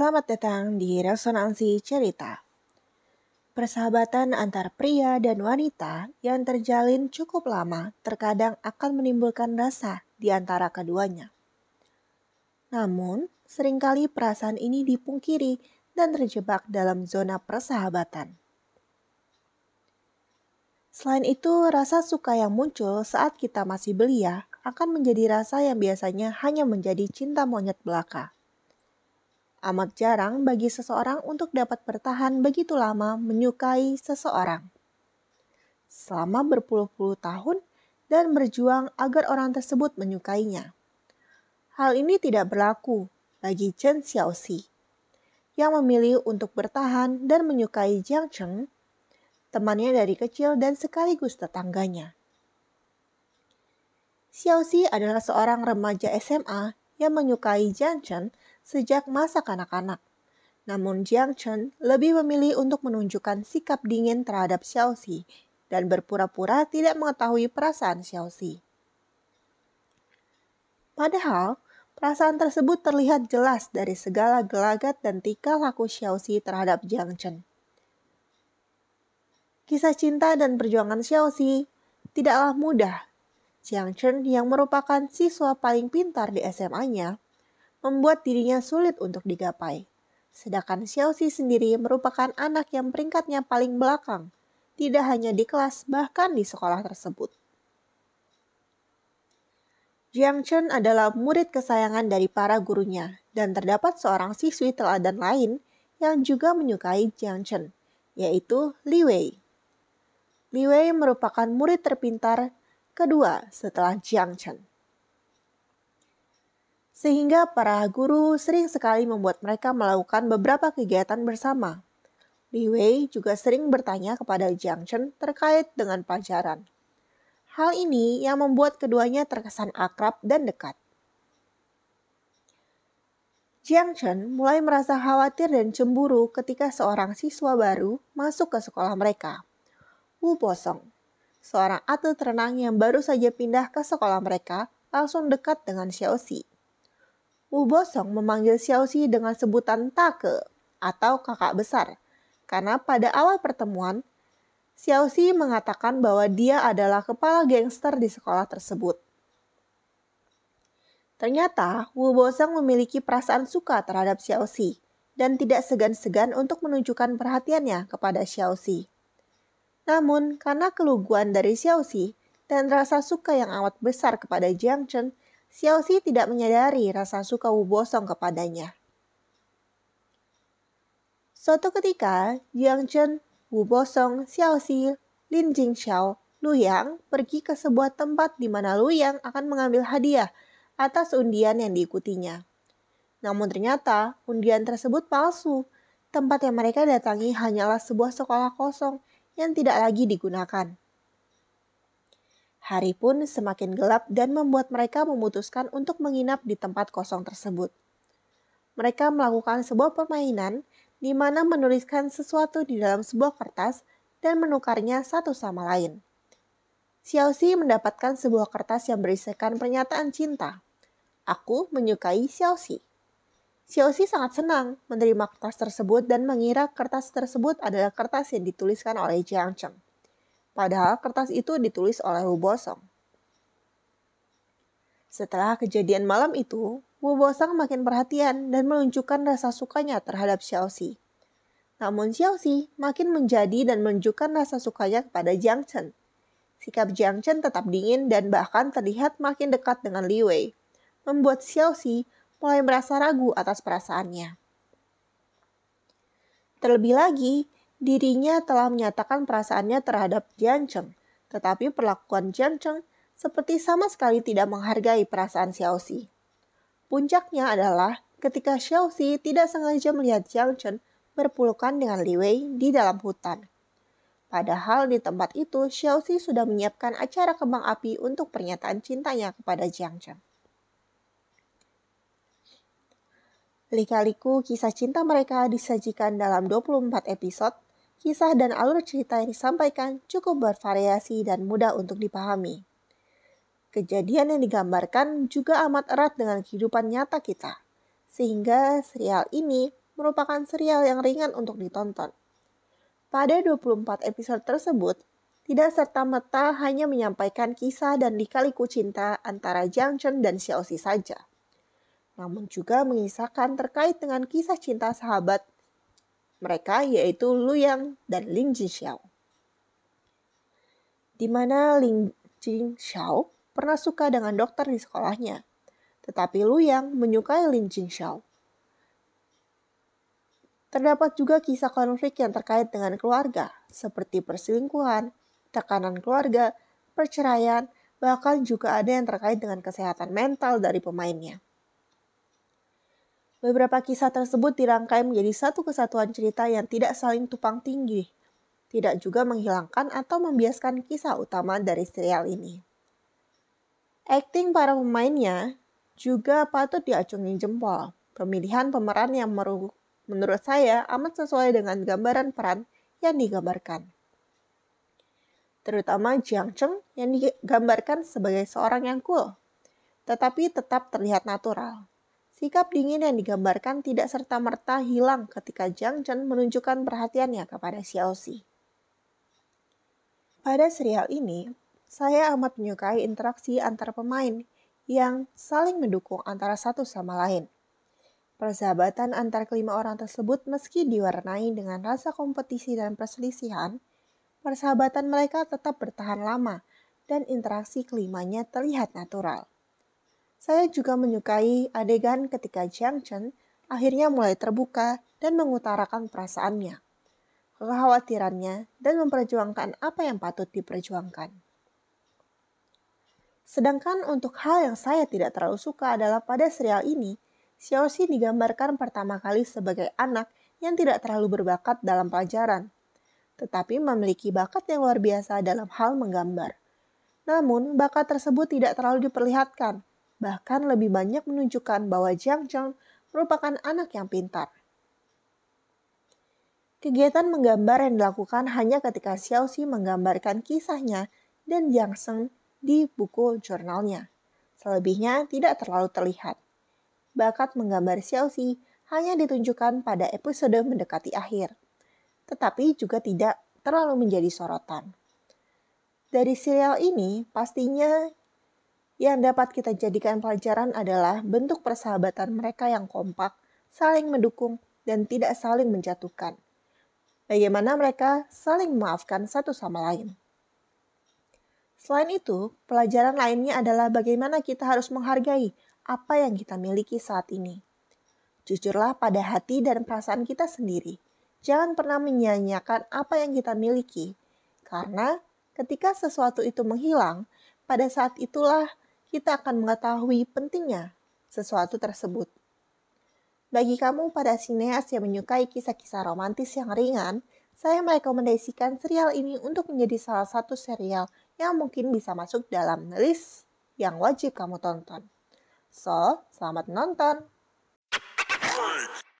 Selamat datang di Resonansi Cerita. Persahabatan antar pria dan wanita yang terjalin cukup lama terkadang akan menimbulkan rasa di antara keduanya. Namun, sering kali perasaan ini dipungkiri dan terjebak dalam zona persahabatan. Selain itu, rasa suka yang muncul saat kita masih belia akan menjadi rasa yang biasanya hanya menjadi cinta monyet belaka. Amat jarang bagi seseorang untuk dapat bertahan begitu lama menyukai seseorang. Selama berpuluh-puluh tahun dan berjuang agar orang tersebut menyukainya. Hal ini tidak berlaku bagi Chen Xiaoxi yang memilih untuk bertahan dan menyukai Jiang Cheng, temannya dari kecil dan sekaligus tetangganya. Xiaoxi adalah seorang remaja SMA yang menyukai Jiang Chen sejak masa kanak-kanak. Namun Jiang Chen lebih memilih untuk menunjukkan sikap dingin terhadap Xiaoxi dan berpura-pura tidak mengetahui perasaan Xiaoxi. Padahal, perasaan tersebut terlihat jelas dari segala gelagat dan tingkah laku Xiaoxi terhadap Jiang Chen. Kisah cinta dan perjuangan Xiaoxi tidaklah mudah Jiang Chen yang merupakan siswa paling pintar di SMA-nya membuat dirinya sulit untuk digapai. Sedangkan Xiaoxi sendiri merupakan anak yang peringkatnya paling belakang, tidak hanya di kelas bahkan di sekolah tersebut. Jiang Chen adalah murid kesayangan dari para gurunya dan terdapat seorang siswi teladan lain yang juga menyukai Jiang Chen, yaitu Li Wei. Li Wei merupakan murid terpintar kedua setelah Jiang Chen. Sehingga para guru sering sekali membuat mereka melakukan beberapa kegiatan bersama. Li Wei juga sering bertanya kepada Jiang Chen terkait dengan pelajaran. Hal ini yang membuat keduanya terkesan akrab dan dekat. Jiang Chen mulai merasa khawatir dan cemburu ketika seorang siswa baru masuk ke sekolah mereka. Wu Bosong seorang atlet renang yang baru saja pindah ke sekolah mereka, langsung dekat dengan Xiaoxi. Wu Bosong memanggil Xiaoxi dengan sebutan Take atau kakak besar, karena pada awal pertemuan, Xiaoxi mengatakan bahwa dia adalah kepala gangster di sekolah tersebut. Ternyata, Wu Bosong memiliki perasaan suka terhadap Xiaoxi dan tidak segan-segan untuk menunjukkan perhatiannya kepada Xiaoxi. Namun, karena keluguan dari Xiaoxi dan rasa suka yang amat besar kepada Jiang Chen, Xiaoxi tidak menyadari rasa suka Wu Bosong kepadanya. Suatu ketika, Jiang Chen, Wu Bosong, Xiaoxi, Lin Jingxiao, Lu Yang pergi ke sebuah tempat di mana Lu Yang akan mengambil hadiah atas undian yang diikutinya. Namun ternyata undian tersebut palsu. Tempat yang mereka datangi hanyalah sebuah sekolah kosong yang tidak lagi digunakan. Hari pun semakin gelap dan membuat mereka memutuskan untuk menginap di tempat kosong tersebut. Mereka melakukan sebuah permainan di mana menuliskan sesuatu di dalam sebuah kertas dan menukarnya satu sama lain. Xiaoxi mendapatkan sebuah kertas yang berisikan pernyataan cinta. Aku menyukai Xiaoxi. Xiaoxi sangat senang menerima kertas tersebut dan mengira kertas tersebut adalah kertas yang dituliskan oleh Jiang Cheng. Padahal kertas itu ditulis oleh Wu Bosong. Setelah kejadian malam itu, Wu Bosong makin perhatian dan menunjukkan rasa sukanya terhadap Xiaoxi. Namun Xiaoxi makin menjadi dan menunjukkan rasa sukanya kepada Jiang Chen. Sikap Jiang Chen tetap dingin dan bahkan terlihat makin dekat dengan Li Wei, membuat Xiaoxi mulai merasa ragu atas perasaannya. Terlebih lagi, dirinya telah menyatakan perasaannya terhadap Jian Cheng, tetapi perlakuan Jian Cheng seperti sama sekali tidak menghargai perasaan Xiaoxi. Puncaknya adalah ketika Xiaoxi tidak sengaja melihat Jiang Chen berpelukan dengan Li Wei di dalam hutan. Padahal di tempat itu Xiaoxi sudah menyiapkan acara kembang api untuk pernyataan cintanya kepada Jiang Chen. Lika-liku kisah cinta mereka disajikan dalam 24 episode. Kisah dan alur cerita yang disampaikan cukup bervariasi dan mudah untuk dipahami. Kejadian yang digambarkan juga amat erat dengan kehidupan nyata kita, sehingga serial ini merupakan serial yang ringan untuk ditonton. Pada 24 episode tersebut, tidak serta-merta hanya menyampaikan kisah dan lika-liku cinta antara Jiang Chen dan Xiaoxi saja. Namun juga mengisahkan terkait dengan kisah cinta sahabat mereka yaitu Lu Yang dan Ling Jinxiao. Di mana Ling Jinxiao pernah suka dengan dokter di sekolahnya, tetapi Lu Yang menyukai Ling Jinxiao. Terdapat juga kisah konflik yang terkait dengan keluarga, seperti perselingkuhan, tekanan keluarga, perceraian, bahkan juga ada yang terkait dengan kesehatan mental dari pemainnya. Beberapa kisah tersebut dirangkai menjadi satu kesatuan cerita yang tidak saling tupang tinggi, tidak juga menghilangkan atau membiaskan kisah utama dari serial ini. Akting para pemainnya juga patut diacungi jempol. Pemilihan pemeran yang menurut saya amat sesuai dengan gambaran peran yang digambarkan terutama Jiang Cheng yang digambarkan sebagai seorang yang cool, tetapi tetap terlihat natural. Sikap dingin yang digambarkan tidak serta-merta hilang ketika Jiang Chen menunjukkan perhatiannya kepada Xiaoxi. Pada serial ini, saya amat menyukai interaksi antar pemain yang saling mendukung antara satu sama lain. Persahabatan antar kelima orang tersebut meski diwarnai dengan rasa kompetisi dan perselisihan, persahabatan mereka tetap bertahan lama dan interaksi kelimanya terlihat natural. Saya juga menyukai adegan ketika Jiang Chen akhirnya mulai terbuka dan mengutarakan perasaannya, kekhawatirannya, dan memperjuangkan apa yang patut diperjuangkan. Sedangkan untuk hal yang saya tidak terlalu suka adalah pada serial ini, Xiaoxi digambarkan pertama kali sebagai anak yang tidak terlalu berbakat dalam pelajaran, tetapi memiliki bakat yang luar biasa dalam hal menggambar. Namun, bakat tersebut tidak terlalu diperlihatkan, bahkan lebih banyak menunjukkan bahwa Jiang Zheng merupakan anak yang pintar. Kegiatan menggambar yang dilakukan hanya ketika Xiaoxi menggambarkan kisahnya dan Jiang Sheng di buku jurnalnya. Selebihnya tidak terlalu terlihat. Bakat menggambar Xiaoxi hanya ditunjukkan pada episode mendekati akhir tetapi juga tidak terlalu menjadi sorotan. Dari serial ini, pastinya yang dapat kita jadikan pelajaran adalah bentuk persahabatan mereka yang kompak, saling mendukung, dan tidak saling menjatuhkan. Bagaimana mereka saling memaafkan satu sama lain. Selain itu, pelajaran lainnya adalah bagaimana kita harus menghargai apa yang kita miliki saat ini. Jujurlah pada hati dan perasaan kita sendiri Jangan pernah menyanyiakan apa yang kita miliki, karena ketika sesuatu itu menghilang, pada saat itulah kita akan mengetahui pentingnya sesuatu tersebut. Bagi kamu pada sineas yang menyukai kisah-kisah romantis yang ringan, saya merekomendasikan serial ini untuk menjadi salah satu serial yang mungkin bisa masuk dalam list yang wajib kamu tonton. So, selamat nonton!